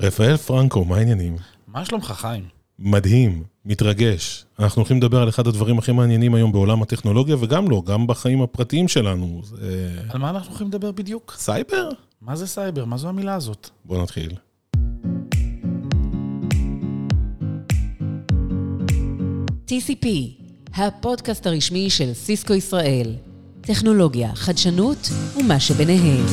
רפאל פרנקו, מה העניינים? מה שלומך, חיים? מדהים, מתרגש. אנחנו הולכים לדבר על אחד הדברים הכי מעניינים היום בעולם הטכנולוגיה, וגם לא, גם בחיים הפרטיים שלנו. זה... על מה אנחנו הולכים לדבר בדיוק? סייבר? מה זה סייבר? מה זו המילה הזאת? בוא נתחיל. TCP, הפודקאסט הרשמי של סיסקו ישראל. טכנולוגיה, חדשנות ומה שביניהם.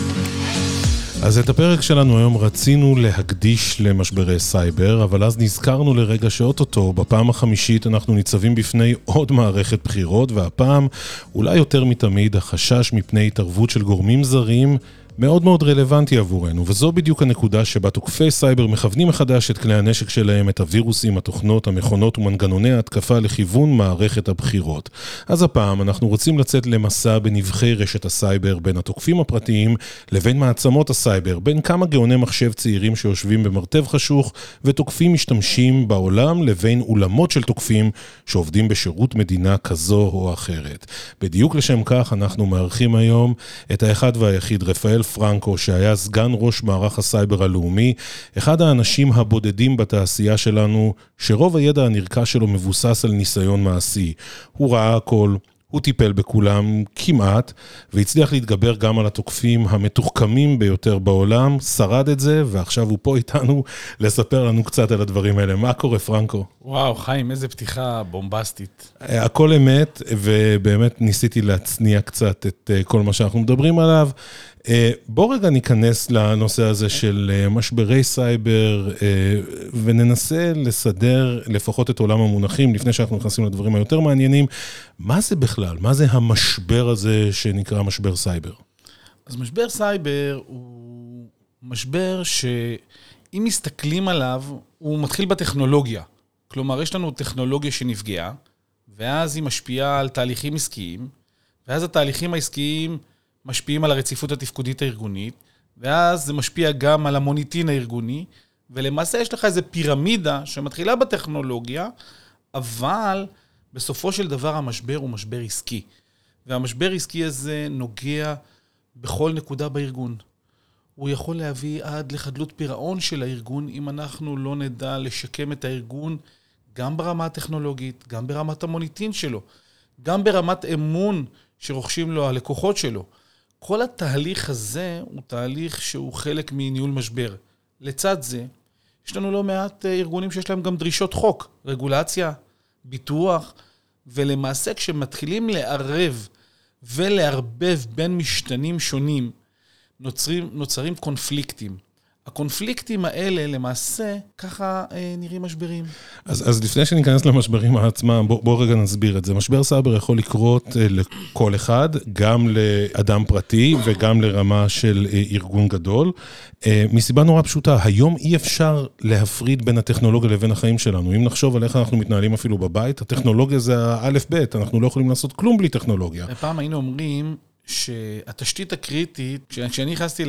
אז את הפרק שלנו היום רצינו להקדיש למשברי סייבר, אבל אז נזכרנו לרגע שאו-טו-טו, בפעם החמישית אנחנו ניצבים בפני עוד מערכת בחירות, והפעם, אולי יותר מתמיד, החשש מפני התערבות של גורמים זרים מאוד מאוד רלוונטי עבורנו, וזו בדיוק הנקודה שבה תוקפי סייבר מכוונים מחדש את כלי הנשק שלהם, את הווירוסים, התוכנות, המכונות ומנגנוני ההתקפה לכיוון מערכת הבחירות. אז הפעם אנחנו רוצים לצאת למסע בנבכי רשת הסייבר בין התוקפים הפרטיים לבין מעצמות הסייבר, בין כמה גאוני מחשב צעירים שיושבים במרתף חשוך ותוקפים משתמשים בעולם לבין אולמות של תוקפים שעובדים בשירות מדינה כזו או אחרת. בדיוק לשם כך אנחנו מארחים היום את האחד והיחיד רפאל פרנקו, שהיה סגן ראש מערך הסייבר הלאומי, אחד האנשים הבודדים בתעשייה שלנו, שרוב הידע הנרכש שלו מבוסס על ניסיון מעשי. הוא ראה הכל. הוא טיפל בכולם כמעט, והצליח להתגבר גם על התוקפים המתוחכמים ביותר בעולם, שרד את זה, ועכשיו הוא פה איתנו לספר לנו קצת על הדברים האלה. מה קורה, פרנקו? וואו, חיים, איזה פתיחה בומבסטית. הכל אמת, ובאמת ניסיתי להצניע קצת את אה, כל מה שאנחנו מדברים עליו. אה, בוא רגע ניכנס לנושא הזה של אה, משברי סייבר, וננסה לסדר לפחות את עולם המונחים, לפני שאנחנו נכנסים לדברים היותר מעניינים. מה זה בכלל? מה זה המשבר הזה שנקרא משבר סייבר? אז משבר סייבר הוא משבר שאם מסתכלים עליו, הוא מתחיל בטכנולוגיה. כלומר, יש לנו טכנולוגיה שנפגעה, ואז היא משפיעה על תהליכים עסקיים, ואז התהליכים העסקיים משפיעים על הרציפות התפקודית הארגונית, ואז זה משפיע גם על המוניטין הארגוני, ולמעשה יש לך איזו פירמידה שמתחילה בטכנולוגיה, אבל בסופו של דבר המשבר הוא משבר עסקי. והמשבר העסקי הזה נוגע בכל נקודה בארגון. הוא יכול להביא עד לחדלות פירעון של הארגון, אם אנחנו לא נדע לשקם את הארגון גם ברמה הטכנולוגית, גם ברמת המוניטין שלו, גם ברמת אמון שרוכשים לו הלקוחות שלו. כל התהליך הזה הוא תהליך שהוא חלק מניהול משבר. לצד זה, יש לנו לא מעט אה, ארגונים שיש להם גם דרישות חוק, רגולציה, ביטוח, ולמעשה כשמתחילים לערב ולערבב בין משתנים שונים, נוצרים, נוצרים קונפליקטים. הקונפליקטים האלה, למעשה, ככה אה, נראים משברים. אז, אז לפני שניכנס למשברים עצמם, בוא, בוא רגע נסביר את זה. משבר סייבר יכול לקרות אה, לכל אחד, גם לאדם פרטי וגם לרמה של אה, ארגון גדול. אה, מסיבה נורא פשוטה, היום אי אפשר להפריד בין הטכנולוגיה לבין החיים שלנו. אם נחשוב על איך אנחנו מתנהלים אפילו בבית, הטכנולוגיה זה האלף-בית, אנחנו לא יכולים לעשות כלום בלי טכנולוגיה. פעם היינו אומרים, שהתשתית הקריטית, כשאני נכנסתי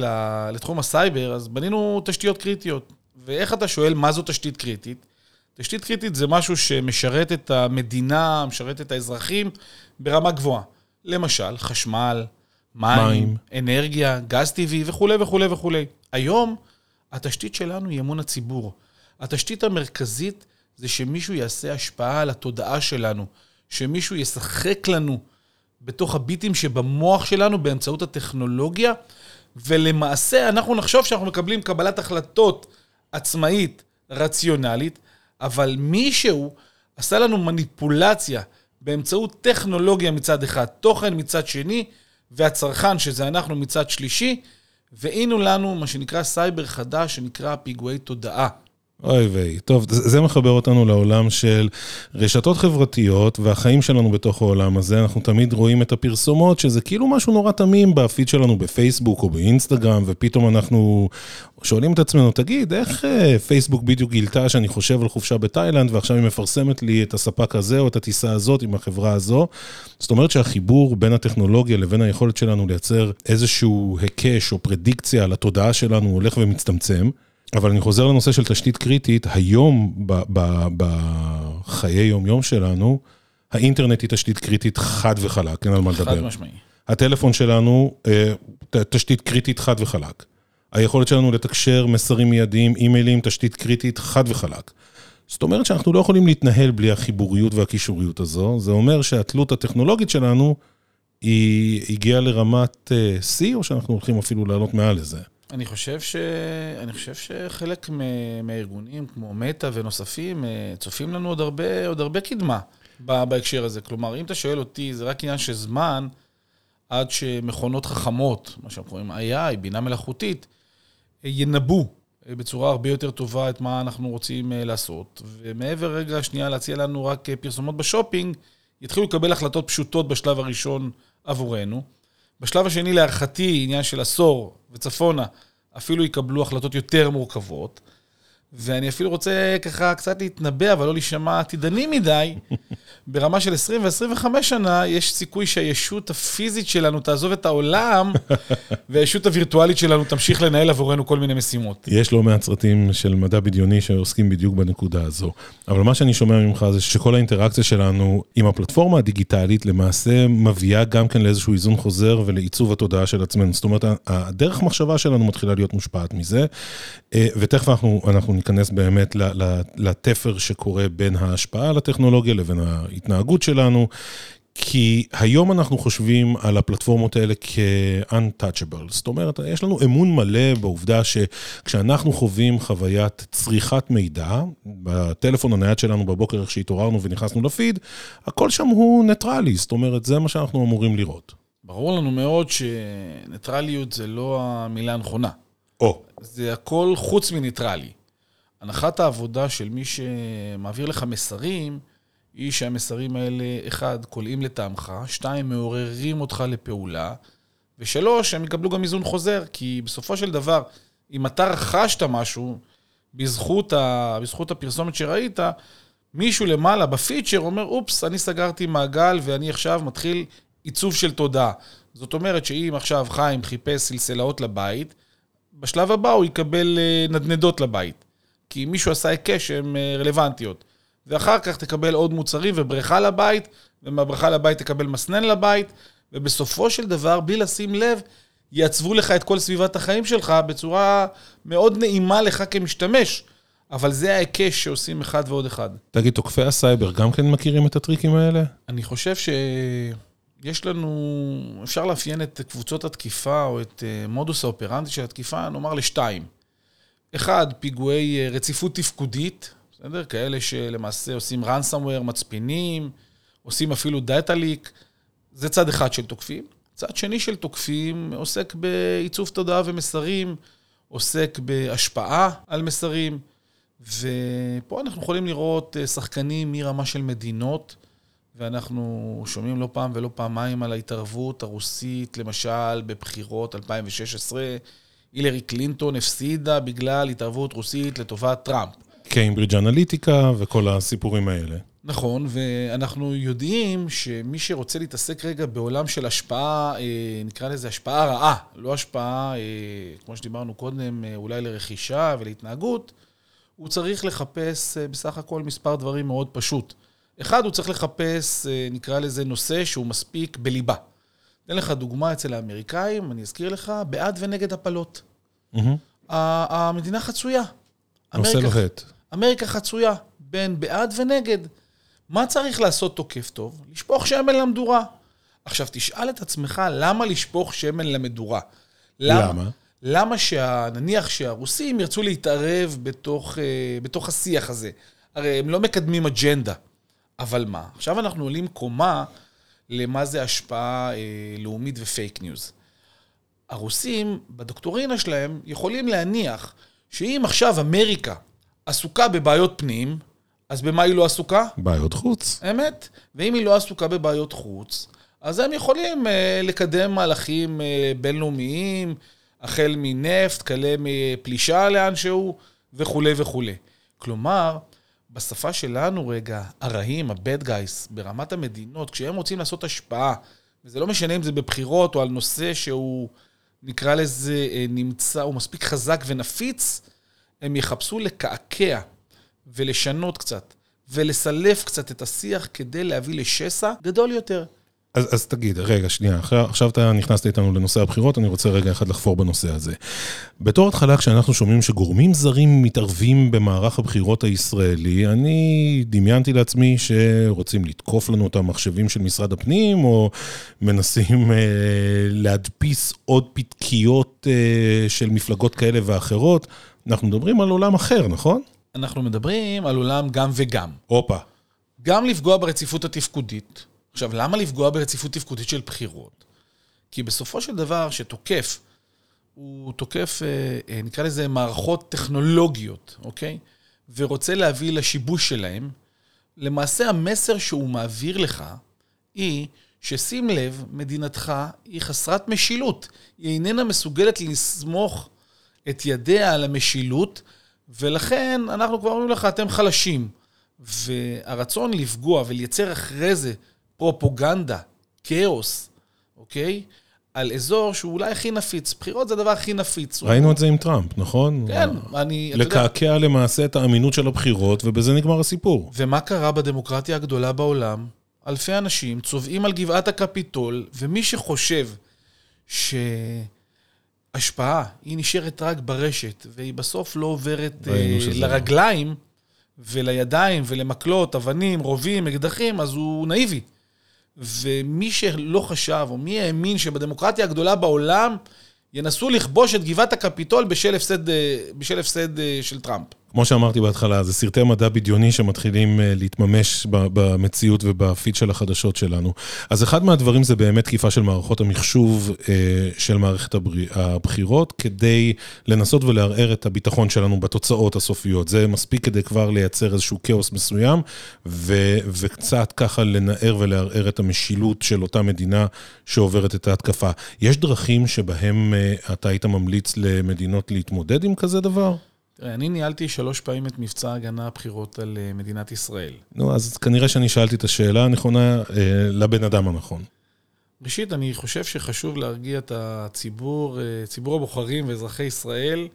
לתחום הסייבר, אז בנינו תשתיות קריטיות. ואיך אתה שואל מה זו תשתית קריטית? תשתית קריטית זה משהו שמשרת את המדינה, משרת את האזרחים ברמה גבוהה. למשל, חשמל, מים, מים. אנרגיה, גז טבעי וכולי וכולי וכולי. היום התשתית שלנו היא אמון הציבור. התשתית המרכזית זה שמישהו יעשה השפעה על התודעה שלנו, שמישהו ישחק לנו בתוך הביטים שבמוח שלנו באמצעות הטכנולוגיה, ולמעשה אנחנו נחשוב שאנחנו מקבלים קבלת החלטות עצמאית, רציונלית, אבל מישהו עשה לנו מניפולציה באמצעות טכנולוגיה מצד אחד, תוכן מצד שני, והצרכן, שזה אנחנו מצד שלישי, והנה לנו מה שנקרא סייבר חדש, שנקרא פיגועי תודעה. אוי ויי. טוב, זה מחבר אותנו לעולם של רשתות חברתיות והחיים שלנו בתוך העולם הזה. אנחנו תמיד רואים את הפרסומות, שזה כאילו משהו נורא תמים בפיד שלנו בפייסבוק או באינסטגרם, ופתאום אנחנו שואלים את עצמנו, תגיד, איך אה, פייסבוק בדיוק גילתה שאני חושב על חופשה בתאילנד, ועכשיו היא מפרסמת לי את הספק הזה או את הטיסה הזאת עם החברה הזו? זאת אומרת שהחיבור בין הטכנולוגיה לבין היכולת שלנו לייצר איזשהו היקש או פרדיקציה על התודעה שלנו הולך ומצטמצם. אבל אני חוזר לנושא של תשתית קריטית, היום בחיי יום-יום שלנו, האינטרנט היא תשתית קריטית חד וחלק, אין על מה לדבר. חד משמעי. הטלפון שלנו, אה, תשתית קריטית חד וחלק. היכולת שלנו לתקשר מסרים מיידיים, אימיילים, תשתית קריטית, חד וחלק. זאת אומרת שאנחנו לא יכולים להתנהל בלי החיבוריות והקישוריות הזו. זה אומר שהתלות הטכנולוגית שלנו היא הגיעה לרמת אה, שיא, או שאנחנו הולכים אפילו לעלות מעל לזה? אני חושב, ש... אני חושב שחלק מהארגונים, כמו מטא ונוספים, אה, צופים לנו עוד הרבה, עוד הרבה קדמה בהקשר הזה. כלומר, אם אתה שואל אותי, זה רק עניין של זמן עד שמכונות חכמות, מה שאנחנו קוראים AI, בינה מלאכותית, ינבאו בצורה הרבה יותר טובה את מה אנחנו רוצים אה, לעשות. ומעבר רגע שנייה להציע לנו רק פרסומות בשופינג, יתחילו לקבל החלטות פשוטות בשלב הראשון עבורנו. בשלב השני, להערכתי, עניין של עשור וצפונה, אפילו יקבלו החלטות יותר מורכבות. ואני אפילו רוצה ככה קצת להתנבא, אבל לא להישמע עתידני מדי. ברמה של 20 ו-25 שנה, יש סיכוי שהישות הפיזית שלנו תעזוב את העולם, והישות הווירטואלית שלנו תמשיך לנהל עבורנו כל מיני משימות. יש לא מעט סרטים של מדע בדיוני שעוסקים בדיוק בנקודה הזו. אבל מה שאני שומע ממך זה שכל האינטראקציה שלנו עם הפלטפורמה הדיגיטלית למעשה מביאה גם כן לאיזשהו איזון חוזר ולעיצוב התודעה של עצמנו. זאת אומרת, הדרך מחשבה שלנו מתחילה להיות מושפעת מזה, אה, ותכף אנחנו, אנחנו ניכנס באמת לתפר שקורה בין ההשפעה על הטכנולוגיה לבין ההתנהגות שלנו. כי היום אנחנו חושבים על הפלטפורמות האלה כ-untouchable. זאת אומרת, יש לנו אמון מלא בעובדה שכשאנחנו חווים חוויית צריכת מידע, בטלפון הנייד שלנו בבוקר, איך שהתעוררנו ונכנסנו לפיד, הכל שם הוא ניטרלי, זאת אומרת, זה מה שאנחנו אמורים לראות. ברור לנו מאוד שניטרליות זה לא המילה הנכונה. או. זה הכל חוץ מניטרלי. הנחת העבודה של מי שמעביר לך מסרים, היא שהמסרים האלה, אחד, קולעים לטעמך, שתיים, מעוררים אותך לפעולה, ושלוש, הם יקבלו גם איזון חוזר, כי בסופו של דבר, אם אתה רכשת משהו, בזכות, ה, בזכות הפרסומת שראית, מישהו למעלה בפיצ'ר אומר, אופס, אני סגרתי מעגל ואני עכשיו מתחיל עיצוב של תודעה. זאת אומרת שאם עכשיו חיים חיפש סלסלאות לבית, בשלב הבא הוא יקבל אה, נדנדות לבית. כי מישהו עשה היקש שהן אה, רלוונטיות. ואחר כך תקבל עוד מוצרים ובריכה לבית, ומהבריכה לבית תקבל מסנן לבית, ובסופו של דבר, בלי לשים לב, יעצבו לך את כל סביבת החיים שלך בצורה מאוד נעימה לך כמשתמש. אבל זה ההיקש שעושים אחד ועוד אחד. תגיד, תוקפי הסייבר גם כן מכירים את הטריקים האלה? אני חושב שיש לנו, אפשר לאפיין את קבוצות התקיפה או את אה, מודוס האופרנדי של התקיפה, נאמר לשתיים. אחד, פיגועי אה, רציפות תפקודית, בסדר? כאלה שלמעשה עושים ransomware, מצפינים, עושים אפילו דאטה ליק. זה צד אחד של תוקפים. צד שני של תוקפים עוסק בעיצוב תודעה ומסרים, עוסק בהשפעה על מסרים, ופה אנחנו יכולים לראות אה, שחקנים מרמה של מדינות, ואנחנו שומעים לא פעם ולא פעמיים על ההתערבות הרוסית, למשל בבחירות 2016. הילרי קלינטון הפסידה בגלל התערבות רוסית לטובת טראמפ. קיימברידג' אנליטיקה וכל הסיפורים האלה. נכון, ואנחנו יודעים שמי שרוצה להתעסק רגע בעולם של השפעה, אה, נקרא לזה השפעה רעה, לא השפעה, אה, כמו שדיברנו קודם, אה, אולי לרכישה ולהתנהגות, הוא צריך לחפש בסך הכל מספר דברים מאוד פשוט. אחד, הוא צריך לחפש, נקרא לזה נושא שהוא מספיק בליבה. אתן לך דוגמה אצל האמריקאים, אני אזכיר לך, בעד ונגד הפלות. Mm-hmm. המדינה חצויה. נושא לוהט. אמריקה חצויה בין בעד ונגד. מה צריך לעשות תוקף טוב? לשפוך שמן למדורה. עכשיו, תשאל את עצמך, למה לשפוך שמן למדורה? למה? למה, למה שה... נניח שהרוסים ירצו להתערב בתוך, אה, בתוך השיח הזה? הרי הם לא מקדמים אג'נדה. אבל מה? עכשיו אנחנו עולים קומה למה זה השפעה אה, לאומית ופייק ניוז. הרוסים, בדוקטורינה שלהם, יכולים להניח שאם עכשיו אמריקה עסוקה בבעיות פנים, אז במה היא לא עסוקה? בעיות חוץ. אמת. ואם היא לא עסוקה בבעיות חוץ, אז הם יכולים אה, לקדם מהלכים אה, בינלאומיים, החל מנפט, כלה מפלישה לאנשהו, וכולי וכולי. כלומר, בשפה שלנו רגע, הרעים, ה-bad guys, ברמת המדינות, כשהם רוצים לעשות השפעה, וזה לא משנה אם זה בבחירות או על נושא שהוא, נקרא לזה, אה, נמצא, הוא מספיק חזק ונפיץ, הם יחפשו לקעקע ולשנות קצת, ולסלף קצת את השיח כדי להביא לשסע גדול יותר. אז, אז תגיד, רגע, שנייה, עכשיו, עכשיו אתה נכנסת איתנו לנושא הבחירות, אני רוצה רגע אחד לחפור בנושא הזה. בתור התחלה, כשאנחנו שומעים שגורמים זרים מתערבים במערך הבחירות הישראלי, אני דמיינתי לעצמי שרוצים לתקוף לנו את המחשבים של משרד הפנים, או מנסים אה, להדפיס עוד פתקיות אה, של מפלגות כאלה ואחרות. אנחנו מדברים על עולם אחר, נכון? אנחנו מדברים על עולם גם וגם. הופה. גם לפגוע ברציפות התפקודית. עכשיו, למה לפגוע ברציפות תפקודית של בחירות? כי בסופו של דבר, שתוקף, הוא תוקף, אה, אה, נקרא לזה מערכות טכנולוגיות, אוקיי? ורוצה להביא לשיבוש שלהם, למעשה המסר שהוא מעביר לך היא ששים לב, מדינתך היא חסרת משילות. היא איננה מסוגלת לסמוך את ידיה על המשילות, ולכן אנחנו כבר אומרים לך, אתם חלשים. והרצון לפגוע ולייצר אחרי זה פרופוגנדה, כאוס, אוקיי? על אזור שהוא אולי הכי נפיץ. בחירות זה הדבר הכי נפיץ. ראינו את זה עם טראמפ, נכון? כן, אני... אתה יודע- לקעקע למעשה את האמינות של הבחירות, ובזה נגמר הסיפור. ומה קרה בדמוקרטיה הגדולה בעולם? אלפי אנשים צובעים על גבעת הקפיטול, ומי שחושב שהשפעה היא נשארת רק ברשת, והיא בסוף לא עוברת שזה לרגליים ולידיים ולמקלות, אבנים, רובים, אקדחים, אז הוא נאיבי. ומי שלא חשב, או מי האמין שבדמוקרטיה הגדולה בעולם ינסו לכבוש את גבעת הקפיטול בשל הפסד, אה, בשל הפסד אה, של טראמפ. כמו שאמרתי בהתחלה, זה סרטי מדע בדיוני שמתחילים אה, להתממש במציאות ובפיד של החדשות שלנו. אז אחד מהדברים זה באמת תקיפה של מערכות המחשוב אה, של מערכת הבחירות, כדי לנסות ולערער את הביטחון שלנו בתוצאות הסופיות. זה מספיק כדי כבר לייצר איזשהו כאוס מסוים, ו- וקצת ככה לנער ולערער את המשילות של אותה מדינה שעוברת את ההתקפה. יש דרכים שבהם אה, אתה היית ממליץ למדינות להתמודד עם כזה דבר? תראה, אני ניהלתי שלוש פעמים את מבצע ההגנה הבחירות על אה, מדינת ישראל. נו, אז כנראה שאני שאלתי את השאלה הנכונה אה, לבן אדם הנכון. ראשית, אני חושב שחשוב להרגיע את הציבור, אה, ציבור הבוחרים ואזרחי ישראל.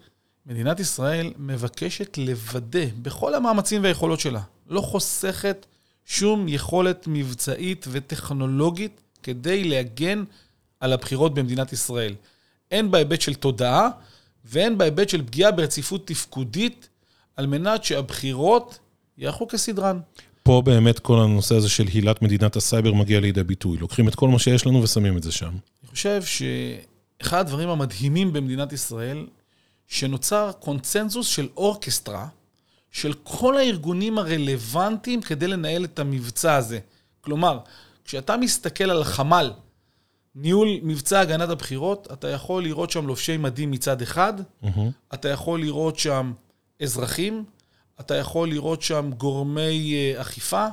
מדינת ישראל מבקשת לוודא בכל המאמצים והיכולות שלה, לא חוסכת שום יכולת מבצעית וטכנולוגית כדי להגן על הבחירות במדינת ישראל. הן בהיבט של תודעה והן בהיבט של פגיעה ברציפות תפקודית, על מנת שהבחירות יערכו כסדרן. פה באמת כל הנושא הזה של הילת מדינת הסייבר מגיע לידי ביטוי. לוקחים את כל מה שיש לנו ושמים את זה שם. אני חושב שאחד הדברים המדהימים במדינת ישראל, שנוצר קונצנזוס של אורקסטרה, של כל הארגונים הרלוונטיים כדי לנהל את המבצע הזה. כלומר, כשאתה מסתכל על חמ"ל, ניהול מבצע הגנת הבחירות, אתה יכול לראות שם לובשי מדים מצד אחד, אתה יכול לראות שם אזרחים, אתה יכול לראות שם גורמי אה, אכיפה,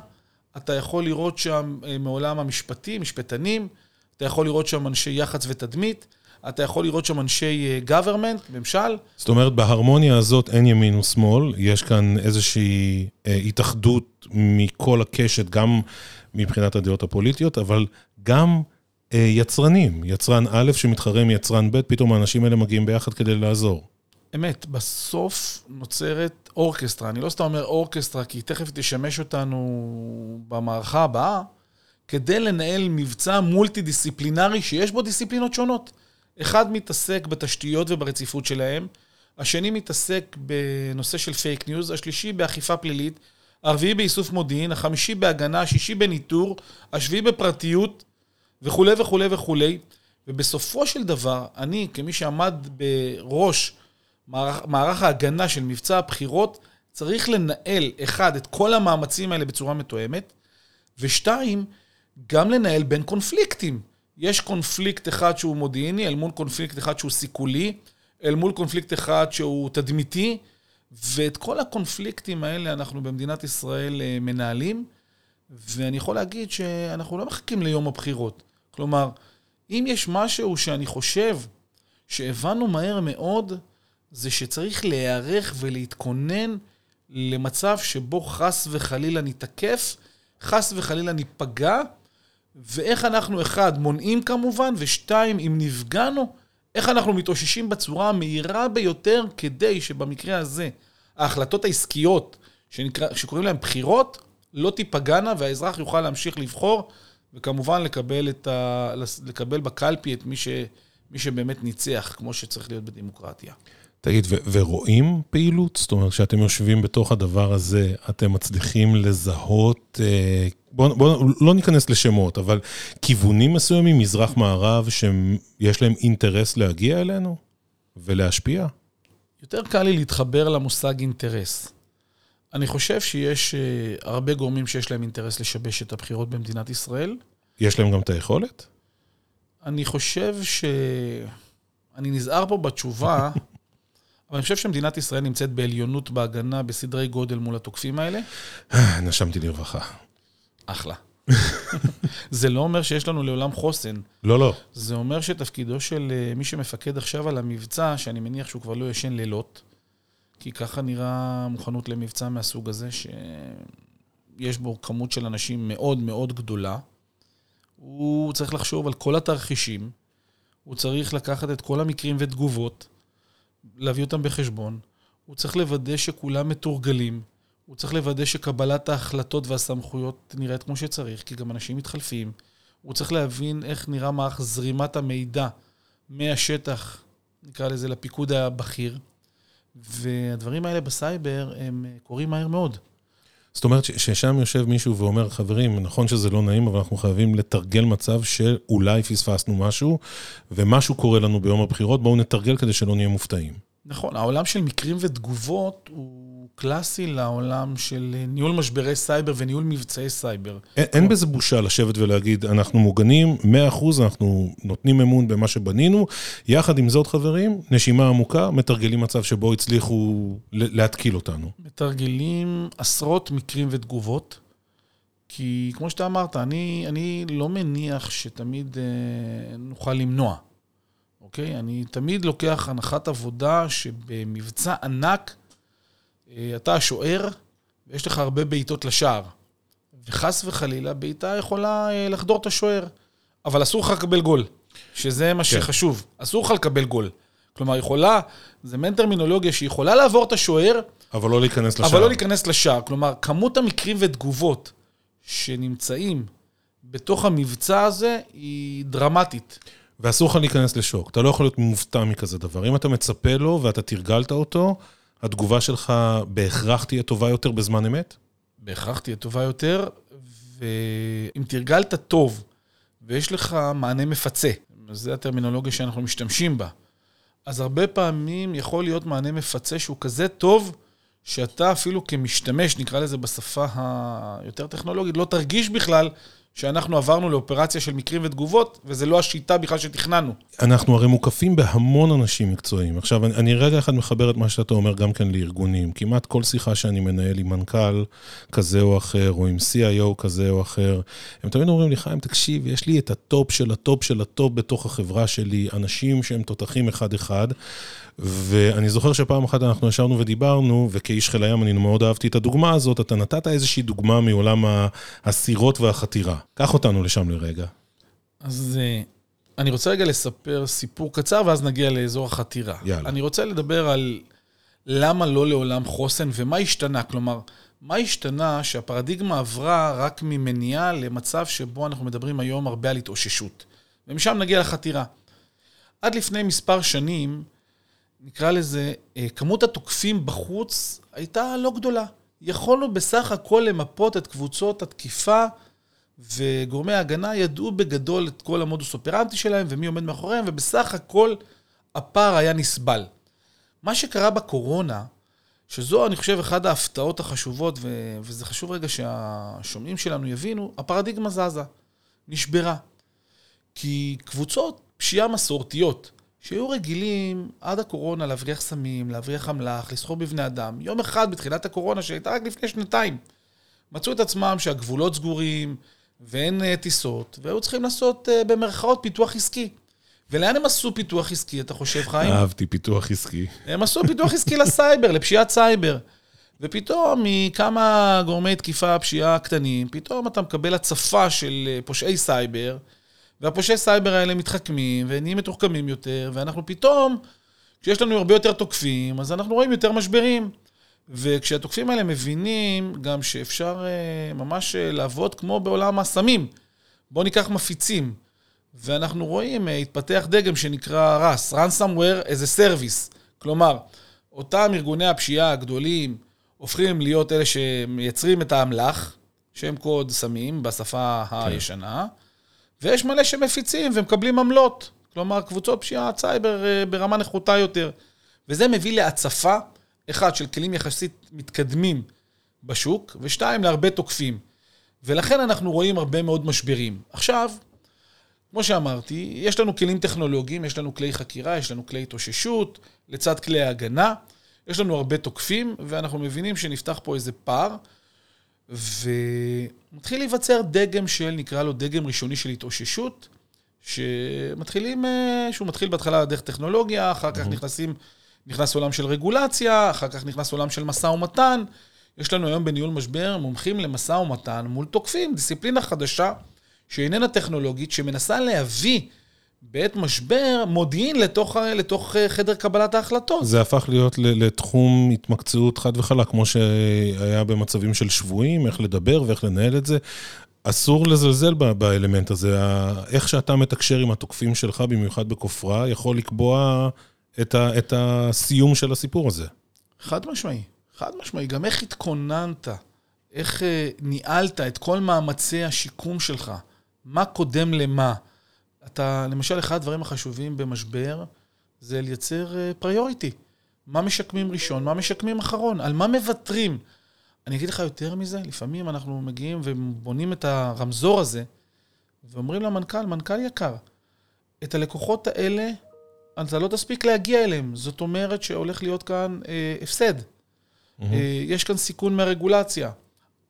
אתה יכול לראות שם אה, מעולם המשפטי, משפטנים, אתה יכול לראות שם אנשי יח"צ ותדמית, אתה יכול לראות שם אנשי government, ממשל. זאת אומרת, בהרמוניה הזאת אין ימין ושמאל, יש כאן איזושהי אה, התאחדות מכל הקשת, גם מבחינת הדעות הפוליטיות, אבל גם אה, יצרנים. יצרן א' שמתחרה עם יצרן ב', פתאום האנשים האלה מגיעים ביחד כדי לעזור. אמת, בסוף נוצרת אורקסטרה. אני לא סתם אומר אורקסטרה, כי תכף תשמש אותנו במערכה הבאה, כדי לנהל מבצע מולטי-דיסציפלינרי שיש בו דיסציפלינות שונות. אחד מתעסק בתשתיות וברציפות שלהם, השני מתעסק בנושא של פייק ניוז, השלישי באכיפה פלילית, הרביעי באיסוף מודיעין, החמישי בהגנה, השישי בניטור, השביעי בפרטיות, וכולי וכולי וכולי. ובסופו של דבר, אני, כמי שעמד בראש מערך, מערך ההגנה של מבצע הבחירות, צריך לנהל, אחד, את כל המאמצים האלה בצורה מתואמת, ושתיים, גם לנהל בין קונפליקטים. יש קונפליקט אחד שהוא מודיעיני, אל מול קונפליקט אחד שהוא סיכולי, אל מול קונפליקט אחד שהוא תדמיתי, ואת כל הקונפליקטים האלה אנחנו במדינת ישראל אה, מנהלים, ואני יכול להגיד שאנחנו לא מחכים ליום הבחירות. כלומר, אם יש משהו שאני חושב שהבנו מהר מאוד, זה שצריך להיערך ולהתכונן למצב שבו חס וחלילה נתקף, חס וחלילה ניפגע, ואיך אנחנו, אחד, מונעים כמובן, ושתיים, אם נפגענו, איך אנחנו מתאוששים בצורה המהירה ביותר כדי שבמקרה הזה ההחלטות העסקיות, שנקרא, שקוראים להן בחירות, לא תיפגענה והאזרח יוכל להמשיך לבחור וכמובן לקבל, את ה... לקבל בקלפי את מי, ש... מי שבאמת ניצח, כמו שצריך להיות בדמוקרטיה. תגיד, ו- ורואים פעילות? זאת אומרת, כשאתם יושבים בתוך הדבר הזה, אתם מצליחים לזהות, אה, בואו בוא, לא ניכנס לשמות, אבל כיוונים מסוימים, מזרח-מערב, שיש להם אינטרס להגיע אלינו ולהשפיע? יותר קל לי להתחבר למושג אינטרס. אני חושב שיש uh, הרבה גורמים שיש להם אינטרס לשבש את הבחירות במדינת ישראל. יש להם גם את היכולת? אני חושב ש... אני נזהר פה בתשובה, אבל אני חושב שמדינת ישראל נמצאת בעליונות בהגנה בסדרי גודל מול התוקפים האלה. נשמתי לרווחה. אחלה. זה לא אומר שיש לנו לעולם חוסן. לא, לא. זה אומר שתפקידו של אה, מי שמפקד עכשיו על המבצע, שאני מניח שהוא כבר לא ישן לילות, כי ככה נראה מוכנות למבצע מהסוג הזה, שיש בו כמות של אנשים מאוד מאוד גדולה. הוא צריך לחשוב על כל התרחישים, הוא צריך לקחת את כל המקרים ותגובות, להביא אותם בחשבון, הוא צריך לוודא שכולם מתורגלים, הוא צריך לוודא שקבלת ההחלטות והסמכויות נראית כמו שצריך, כי גם אנשים מתחלפים. הוא צריך להבין איך נראה מערך זרימת המידע מהשטח, נקרא לזה, לפיקוד הבכיר. והדברים האלה בסייבר, הם קורים מהר מאוד. זאת אומרת ששם יושב מישהו ואומר, חברים, נכון שזה לא נעים, אבל אנחנו חייבים לתרגל מצב שאולי פספסנו משהו, ומשהו קורה לנו ביום הבחירות, בואו נתרגל כדי שלא נהיה מופתעים. נכון, העולם של מקרים ותגובות הוא קלאסי לעולם של ניהול משברי סייבר וניהול מבצעי סייבר. אין, אין בזה בושה לשבת ולהגיד, אנחנו מוגנים, 100%, אנחנו נותנים אמון במה שבנינו. יחד עם זאת, חברים, נשימה עמוקה, מתרגלים מצב שבו הצליחו להתקיל אותנו. מתרגלים עשרות מקרים ותגובות, כי כמו שאתה אמרת, אני, אני לא מניח שתמיד אה, נוכל למנוע. אוקיי? אני תמיד לוקח הנחת עבודה שבמבצע ענק, אתה השוער, ויש לך הרבה בעיטות לשער. וחס וחלילה, בעיטה יכולה אה, לחדור את השוער. אבל אסור לך לקבל גול, שזה מה כן. שחשוב. אסור לך לקבל גול. כלומר, יכולה, זה מעין טרמינולוגיה שיכולה לעבור את השוער, אבל לא להיכנס לשער. אבל לא להיכנס לשער. כלומר, כמות המקרים ותגובות שנמצאים בתוך המבצע הזה היא דרמטית. ואסור לך להיכנס לשוק. אתה לא יכול להיות מופתע מכזה דבר. אם אתה מצפה לו ואתה תרגלת אותו, התגובה שלך בהכרח תהיה טובה יותר בזמן אמת? בהכרח תהיה טובה יותר, ואם תרגלת טוב ויש לך מענה מפצה, זו הטרמינולוגיה שאנחנו משתמשים בה, אז הרבה פעמים יכול להיות מענה מפצה שהוא כזה טוב, שאתה אפילו כמשתמש, נקרא לזה בשפה היותר טכנולוגית, לא תרגיש בכלל שאנחנו עברנו לאופרציה של מקרים ותגובות, וזה לא השיטה בכלל שתכננו. אנחנו הרי מוקפים בהמון אנשים מקצועיים. עכשיו, אני, אני רגע אחד מחבר את מה שאתה אומר גם כן לארגונים. כמעט כל שיחה שאני מנהל עם מנכ"ל כזה או אחר, או עם CIO כזה או אחר, הם תמיד אומרים לי, חיים, תקשיב, יש לי את הטופ של הטופ של הטופ בתוך החברה שלי, אנשים שהם תותחים אחד-אחד, ואני זוכר שפעם אחת אנחנו ישבנו ודיברנו, וכאיש חיל הים אני מאוד אהבתי את הדוגמה הזאת, אתה נתת איזושהי דוגמה מעולם הסירות והחתירה. קח אותנו לשם לרגע. אז אה, אני רוצה רגע לספר סיפור קצר, ואז נגיע לאזור החתירה. יאללה. אני רוצה לדבר על למה לא לעולם חוסן ומה השתנה. כלומר, מה השתנה שהפרדיגמה עברה רק ממניעה למצב שבו אנחנו מדברים היום הרבה על התאוששות. ומשם נגיע לחתירה. עד לפני מספר שנים, נקרא לזה, אה, כמות התוקפים בחוץ הייתה לא גדולה. יכולנו בסך הכל למפות את קבוצות התקיפה, וגורמי ההגנה ידעו בגדול את כל המודוס אופרנטי שלהם ומי עומד מאחוריהם, ובסך הכל הפער היה נסבל. מה שקרה בקורונה, שזו, אני חושב, אחת ההפתעות החשובות, ו- וזה חשוב רגע שהשומעים שלנו יבינו, הפרדיגמה זזה, נשברה. כי קבוצות פשיעה מסורתיות, שהיו רגילים עד הקורונה להבריח סמים, להבריח אמל"ח, לסחור בבני אדם. יום אחד בתחילת הקורונה, שהייתה רק לפני שנתיים, מצאו את עצמם שהגבולות סגורים ואין uh, טיסות, והיו צריכים לעשות uh, במרכאות פיתוח עסקי. ולאן הם עשו פיתוח עסקי, אתה חושב, חיים? אהבתי פיתוח עסקי. הם עשו פיתוח עסקי לסייבר, לפשיעת סייבר. ופתאום מכמה גורמי תקיפה פשיעה קטנים, פתאום אתה מקבל הצפה של אה, פושעי סייבר, והפושעי סייבר האלה מתחכמים ונהיים מתוחכמים יותר, ואנחנו פתאום, כשיש לנו הרבה יותר תוקפים, אז אנחנו רואים יותר משברים. וכשהתוקפים האלה מבינים גם שאפשר uh, ממש uh, לעבוד כמו בעולם הסמים, בואו ניקח מפיצים, ואנחנו רואים, אה, התפתח דגם שנקרא RAS, Ransomware as a Service. כלומר, אותם ארגוני הפשיעה הגדולים הופכים להיות אלה שמייצרים את האמל"ח, שם קוד סמים בשפה כן. הישנה, ויש מלא שמפיצים ומקבלים עמלות. כלומר, קבוצות פשיעה סייבר אה, ברמה נחותה יותר. וזה מביא להצפה, אחד, של כלים יחסית מתקדמים בשוק, ושתיים, להרבה תוקפים. ולכן אנחנו רואים הרבה מאוד משברים. עכשיו, כמו שאמרתי, יש לנו כלים טכנולוגיים, יש לנו כלי חקירה, יש לנו כלי התאוששות, לצד כלי ההגנה. יש לנו הרבה תוקפים, ואנחנו מבינים שנפתח פה איזה פער, ומתחיל להיווצר דגם של, נקרא לו דגם ראשוני של התאוששות, שמתחילים, אה, שהוא מתחיל בהתחלה דרך טכנולוגיה, אחר כך נכנסים, נכנס עולם של רגולציה, אחר כך נכנס עולם של משא ומתן. יש לנו היום בניהול משבר מומחים למשא ומתן מול תוקפים, דיסציפלינה חדשה שאיננה טכנולוגית, שמנסה להביא בעת משבר מודיעין לתוך, לתוך אה, חדר קבלת ההחלטות. זה הפך להיות לתחום התמקצעות חד וחלק, כמו שהיה במצבים של שבויים, איך לדבר ואיך לנהל את זה. אסור לזלזל באלמנט הזה. איך שאתה מתקשר עם התוקפים שלך, במיוחד בכופרה, יכול לקבוע את, ה, את הסיום של הסיפור הזה. חד משמעי, חד משמעי. גם איך התכוננת, איך אה, ניהלת את כל מאמצי השיקום שלך, מה קודם למה. אתה, למשל, אחד הדברים החשובים במשבר זה לייצר פריוריטי. אה, מה משקמים ראשון, מה משקמים אחרון, על מה מוותרים. אני אגיד לך יותר מזה, לפעמים אנחנו מגיעים ובונים את הרמזור הזה, ואומרים למנכ"ל, מנכ"ל יקר, את הלקוחות האלה, אתה לא תספיק להגיע אליהם. זאת אומרת שהולך להיות כאן אה, הפסד. Mm-hmm. אה, יש כאן סיכון מהרגולציה.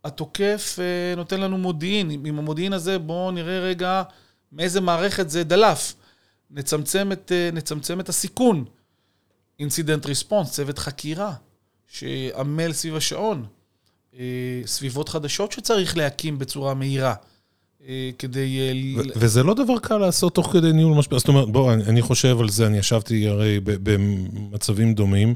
התוקף אה, נותן לנו מודיעין. עם המודיעין הזה בואו נראה רגע מאיזה מערכת זה דלף. נצמצם את, אה, נצמצם את הסיכון. אינסידנט ריספונס, צוות חקירה, שעמל סביב השעון. אה, סביבות חדשות שצריך להקים בצורה מהירה. אה, כדי... וזה לא דבר קל לעשות תוך כדי ניהול משבר. זאת אומרת, בוא, אני חושב על זה, אני ישבתי הרי במצבים דומים.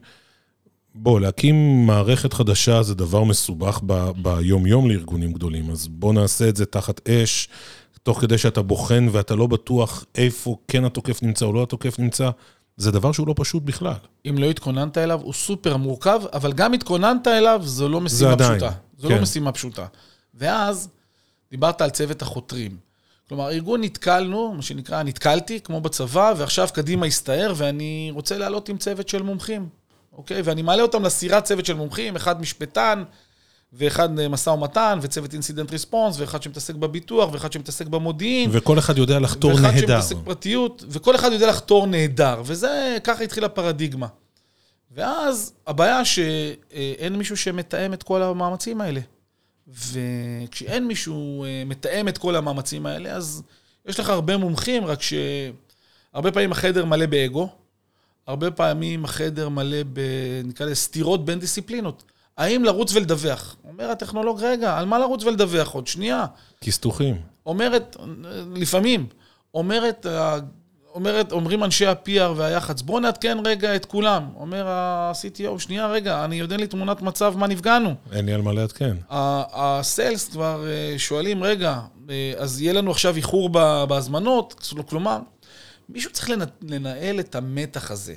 בוא, להקים מערכת חדשה זה דבר מסובך ביום-יום לארגונים גדולים, אז בוא נעשה את זה תחת אש, תוך כדי שאתה בוחן ואתה לא בטוח איפה כן התוקף נמצא או לא התוקף נמצא. זה דבר שהוא לא פשוט בכלל. אם לא התכוננת אליו, הוא סופר מורכב, אבל גם התכוננת אליו, זו לא משימה זה עדיין, פשוטה. זו לא כן. לא משימה פשוטה. ואז דיברת על צוות החותרים. כלומר, ארגון נתקלנו, מה שנקרא, נתקלתי, כמו בצבא, ועכשיו קדימה הסתער, ואני רוצה לעלות עם צוות של מומחים, אוקיי? ואני מעלה אותם לסירת צוות של מומחים, אחד משפטן, ואחד משא ומתן, וצוות אינסידנט ריספונס, ואחד שמתעסק בביטוח, ואחד שמתעסק במודיעין. וכל אחד יודע לחתור ואחד נהדר. ואחד שמתעסק פרטיות, וכל אחד יודע לחתור נהדר. וזה, ככה התחילה הפרדיגמה. ואז הבעיה שאין מישהו שמתאם את כל המאמצים האלה. וכשאין מישהו אה, מתאם את כל המאמצים האלה, אז יש לך הרבה מומחים, רק שהרבה פעמים החדר מלא באגו, הרבה פעמים החדר מלא ב... נקרא לזה סתירות בין דיסציפלינות. האם לרוץ ולדווח? אומר הטכנולוג, רגע, על מה לרוץ ולדווח? עוד שנייה. כסת"חים. אומרת, לפעמים, אומרת, אומרת, אומרים אנשי ה-PR והיח"צ, בואו נעדכן רגע את כולם. אומר ה-CTO, שנייה, רגע, אני אין לי תמונת מצב, מה נפגענו. אין לי על מה לעדכן. ה sales כבר אה, שואלים, רגע, אה, אז יהיה לנו עכשיו איחור בהזמנות? כלומר, מישהו צריך לנהל את המתח הזה.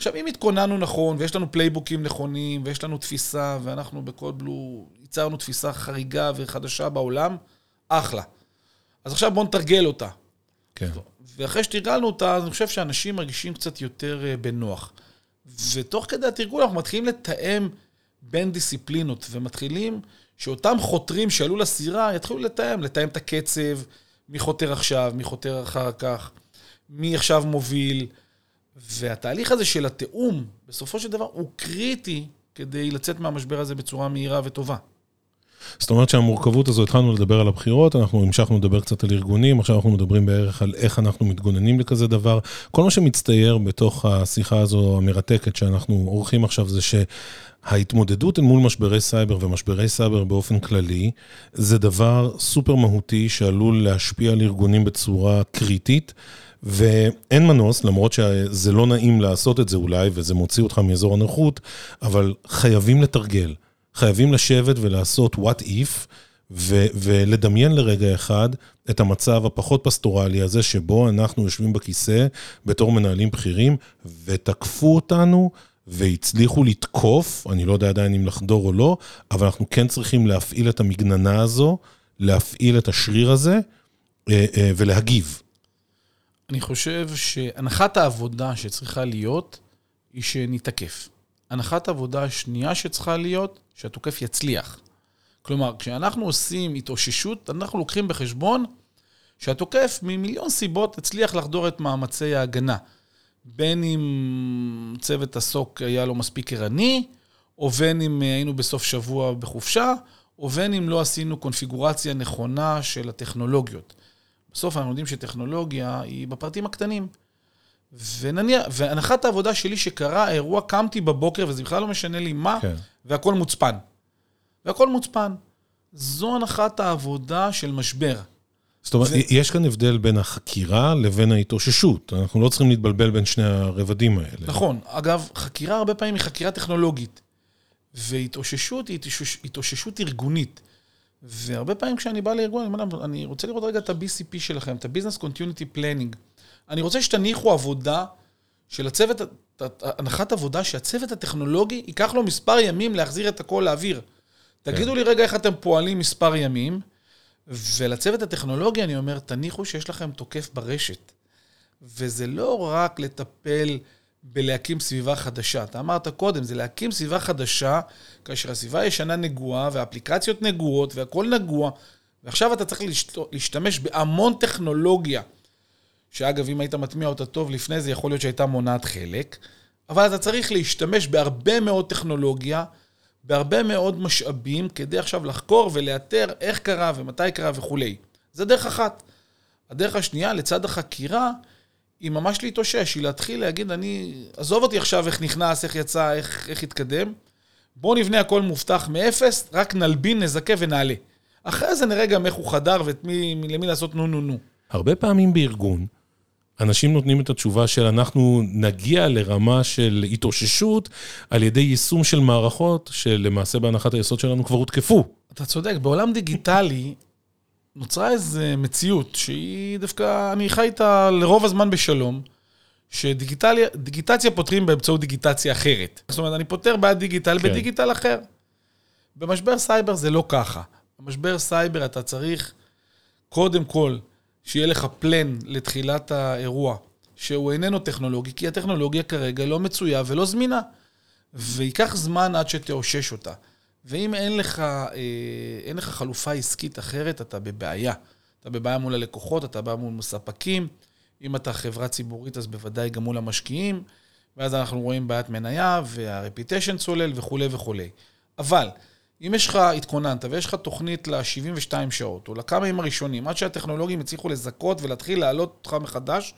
עכשיו, אם התכוננו נכון, ויש לנו playbook-ים נכונים, ויש לנו תפיסה, ואנחנו ב Code Blue ייצרנו תפיסה חריגה וחדשה בעולם, אחלה. אז עכשיו בואו נתרגל אותה. כן. ואחרי שתרגלנו אותה, אני חושב שאנשים מרגישים קצת יותר אה, בנוח. ותוך כדי התרגול אנחנו מתחילים לתאם בין דיסציפלינות, ומתחילים שאותם חותרים שעלו לסירה יתחילו לתאם, לתאם את הקצב, מי חותר עכשיו, מי חותר אחר כך, מי עכשיו מוביל. והתהליך הזה של התיאום, בסופו של דבר, הוא קריטי כדי לצאת מהמשבר הזה בצורה מהירה וטובה. זאת אומרת שהמורכבות הזו, התחלנו לדבר על הבחירות, אנחנו המשכנו לדבר קצת על ארגונים, עכשיו אנחנו מדברים בערך על איך אנחנו מתגוננים לכזה דבר. כל מה שמצטייר בתוך השיחה הזו המרתקת שאנחנו עורכים עכשיו זה שההתמודדות אל מול משברי סייבר ומשברי סייבר באופן כללי, זה דבר סופר מהותי שעלול להשפיע על ארגונים בצורה קריטית. ואין מנוס, למרות שזה לא נעים לעשות את זה אולי, וזה מוציא אותך מאזור הנוחות, אבל חייבים לתרגל. חייבים לשבת ולעשות what if, ו- ולדמיין לרגע אחד את המצב הפחות פסטורלי הזה, שבו אנחנו יושבים בכיסא בתור מנהלים בכירים, ותקפו אותנו והצליחו לתקוף, אני לא יודע עדיין אם לחדור או לא, אבל אנחנו כן צריכים להפעיל את המגננה הזו, להפעיל את השריר הזה אה, אה, ולהגיב. אני חושב שהנחת העבודה שצריכה להיות, היא שנתקף. הנחת העבודה השנייה שצריכה להיות, שהתוקף יצליח. כלומר, כשאנחנו עושים התאוששות, אנחנו לוקחים בחשבון שהתוקף ממיליון סיבות הצליח לחדור את מאמצי ההגנה. בין אם צוות הסוק היה לו מספיק ערני, או בין אם היינו בסוף שבוע בחופשה, או בין אם לא עשינו קונפיגורציה נכונה של הטכנולוגיות. בסוף אנחנו יודעים שטכנולוגיה היא בפרטים הקטנים. ונניח, והנחת העבודה שלי שקרה האירוע, קמתי בבוקר, וזה בכלל לא משנה לי מה, כן. והכל מוצפן. והכל מוצפן. זו הנחת העבודה של משבר. זאת אומרת, זה... יש כאן הבדל בין החקירה לבין ההתאוששות. אנחנו לא צריכים להתבלבל בין שני הרבדים האלה. נכון. אגב, חקירה הרבה פעמים היא חקירה טכנולוגית, והתאוששות היא התאוששות ארגונית. והרבה פעמים כשאני בא לארגון, אני אומר אני רוצה לראות רגע את ה-BCP שלכם, את ה-Business Continuity Planning. אני רוצה שתניחו עבודה של הצוות, הנחת עבודה שהצוות הטכנולוגי ייקח לו מספר ימים להחזיר את הכל לאוויר. תגידו לי רגע איך אתם פועלים מספר ימים, ולצוות הטכנולוגי אני אומר, תניחו שיש לכם תוקף ברשת. וזה לא רק לטפל בלהקים סביבה חדשה. אתה אמרת קודם, זה להקים סביבה חדשה, כאשר הסביבה הישנה נגועה, והאפליקציות נגועות, והכול נגוע, ועכשיו אתה צריך להשתמש בהמון טכנולוגיה, שאגב, אם היית מטמיע אותה טוב לפני זה, יכול להיות שהייתה מונעת חלק, אבל אתה צריך להשתמש בהרבה מאוד טכנולוגיה, בהרבה מאוד משאבים, כדי עכשיו לחקור ולאתר איך קרה ומתי קרה וכולי. זה דרך אחת. הדרך השנייה, לצד החקירה, היא ממש להתאושש, היא להתחיל להגיד, אני, עזוב אותי עכשיו איך נכנס, איך יצא, איך, איך התקדם. בואו נבנה הכל מובטח מאפס, רק נלבין, נזכה ונעלה. אחרי זה נראה גם איך הוא חדר ולמי לעשות נו נו נו. הרבה פעמים בארגון, אנשים נותנים את התשובה של אנחנו נגיע לרמה של התאוששות על ידי יישום של מערכות שלמעשה בהנחת היסוד שלנו כבר הותקפו. אתה צודק, בעולם דיגיטלי נוצרה איזו מציאות שהיא דווקא, אני חי איתה לרוב הזמן בשלום, שדיגיטציה פותרים באמצעות דיגיטציה אחרת. זאת אומרת, אני פותר בעיית דיגיטל כן. בדיגיטל אחר. במשבר סייבר זה לא ככה. במשבר סייבר אתה צריך קודם כל שיהיה לך plan לתחילת האירוע, שהוא איננו טכנולוגי, כי הטכנולוגיה כרגע לא מצויה ולא זמינה. וייקח זמן עד שתאושש אותה. ואם אין לך, אה, אין לך חלופה עסקית אחרת, אתה בבעיה. אתה בבעיה מול הלקוחות, אתה בבעיה מול ספקים. אם אתה חברה ציבורית, אז בוודאי גם מול המשקיעים. ואז אנחנו רואים בעיית מניה, והרפיטיישן צולל וכולי וכולי. אבל, אם יש לך, התכוננת, ויש לך תוכנית ל-72 שעות, או לכמה ימים הראשונים, עד שהטכנולוגים הצליחו לזכות ולהתחיל להעלות אותך מחדש,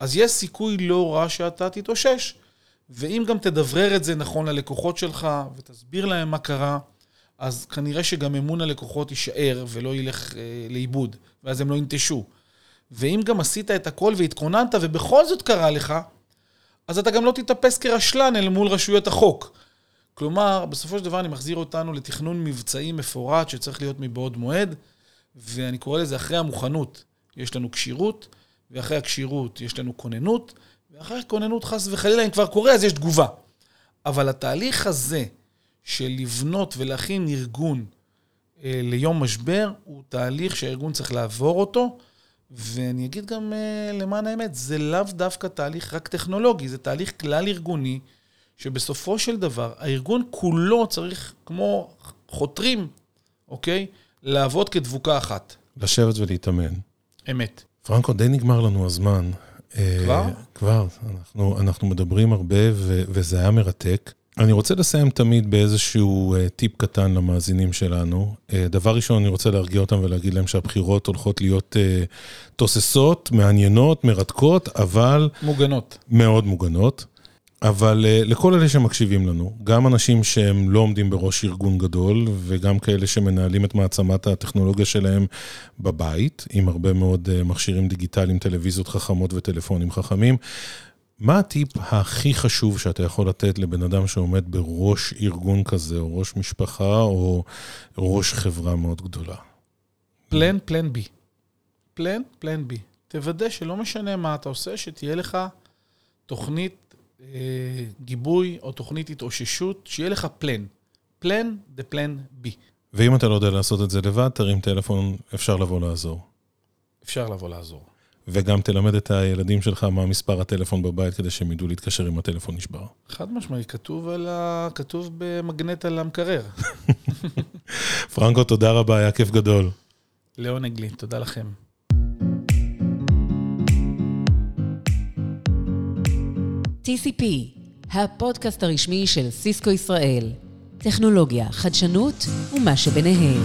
אז יש סיכוי לא רע שאתה תתאושש. ואם גם תדברר את זה נכון ללקוחות שלך, ותסביר להם מה קרה, אז כנראה שגם אמון הלקוחות יישאר ולא ילך אה, לאיבוד, ואז הם לא ינטשו. ואם גם עשית את הכל והתכוננת, ובכל זאת קרה לך, אז אתה גם לא תתאפס כרשלן אל מול רשויות החוק. כלומר, בסופו של דבר אני מחזיר אותנו לתכנון מבצעי מפורט שצריך להיות מבעוד מועד, ואני קורא לזה אחרי המוכנות. יש לנו כשירות, ואחרי הכשירות יש לנו כוננות, ואחרי כוננות חס וחלילה, אם כבר קורה, אז יש תגובה. אבל התהליך הזה של לבנות ולהכין ארגון אה, ליום משבר, הוא תהליך שהארגון צריך לעבור אותו, ואני אגיד גם אה, למען האמת, זה לאו דווקא תהליך רק טכנולוגי, זה תהליך כלל-ארגוני, שבסופו של דבר, הארגון כולו צריך, כמו חותרים, אוקיי? לעבוד כדבוקה אחת. לשבת ולהתאמן. אמת. פרנקו, די נגמר לנו הזמן. כבר? כבר. אנחנו, אנחנו מדברים הרבה ו, וזה היה מרתק. אני רוצה לסיים תמיד באיזשהו uh, טיפ קטן למאזינים שלנו. Uh, דבר ראשון, אני רוצה להרגיע אותם ולהגיד להם שהבחירות הולכות להיות תוססות, מעניינות, מרתקות, אבל... מוגנות. מאוד מוגנות. אבל uh, לכל אלה שמקשיבים לנו, גם אנשים שהם לא עומדים בראש ארגון גדול, וגם כאלה שמנהלים את מעצמת הטכנולוגיה שלהם בבית, עם הרבה מאוד uh, מכשירים דיגיטליים, טלוויזיות חכמות וטלפונים חכמים, מה הטיפ הכי חשוב שאתה יכול לתת לבן אדם שעומד בראש ארגון כזה, או ראש משפחה, או ראש חברה מאוד גדולה? פלן, פלן בי. פלן, פלן בי. תוודא שלא משנה מה אתה עושה, שתהיה לך תוכנית אה, גיבוי או תוכנית התאוששות, שיהיה לך פלן. פלן, דה פלן בי. ואם אתה לא יודע לעשות את זה לבד, תרים טלפון, אפשר לבוא לעזור. אפשר לבוא לעזור. וגם תלמד את הילדים שלך מה מספר הטלפון בבית, כדי שהם ידעו להתקשר אם הטלפון נשבר. חד משמעי, כתוב, ה... כתוב במגנט על המקרר. פרנקו, תודה רבה, היה כיף גדול. לעונג לי, תודה לכם. TCP, הפודקאסט הרשמי של סיסקו ישראל. טכנולוגיה, חדשנות ומה שביניהם.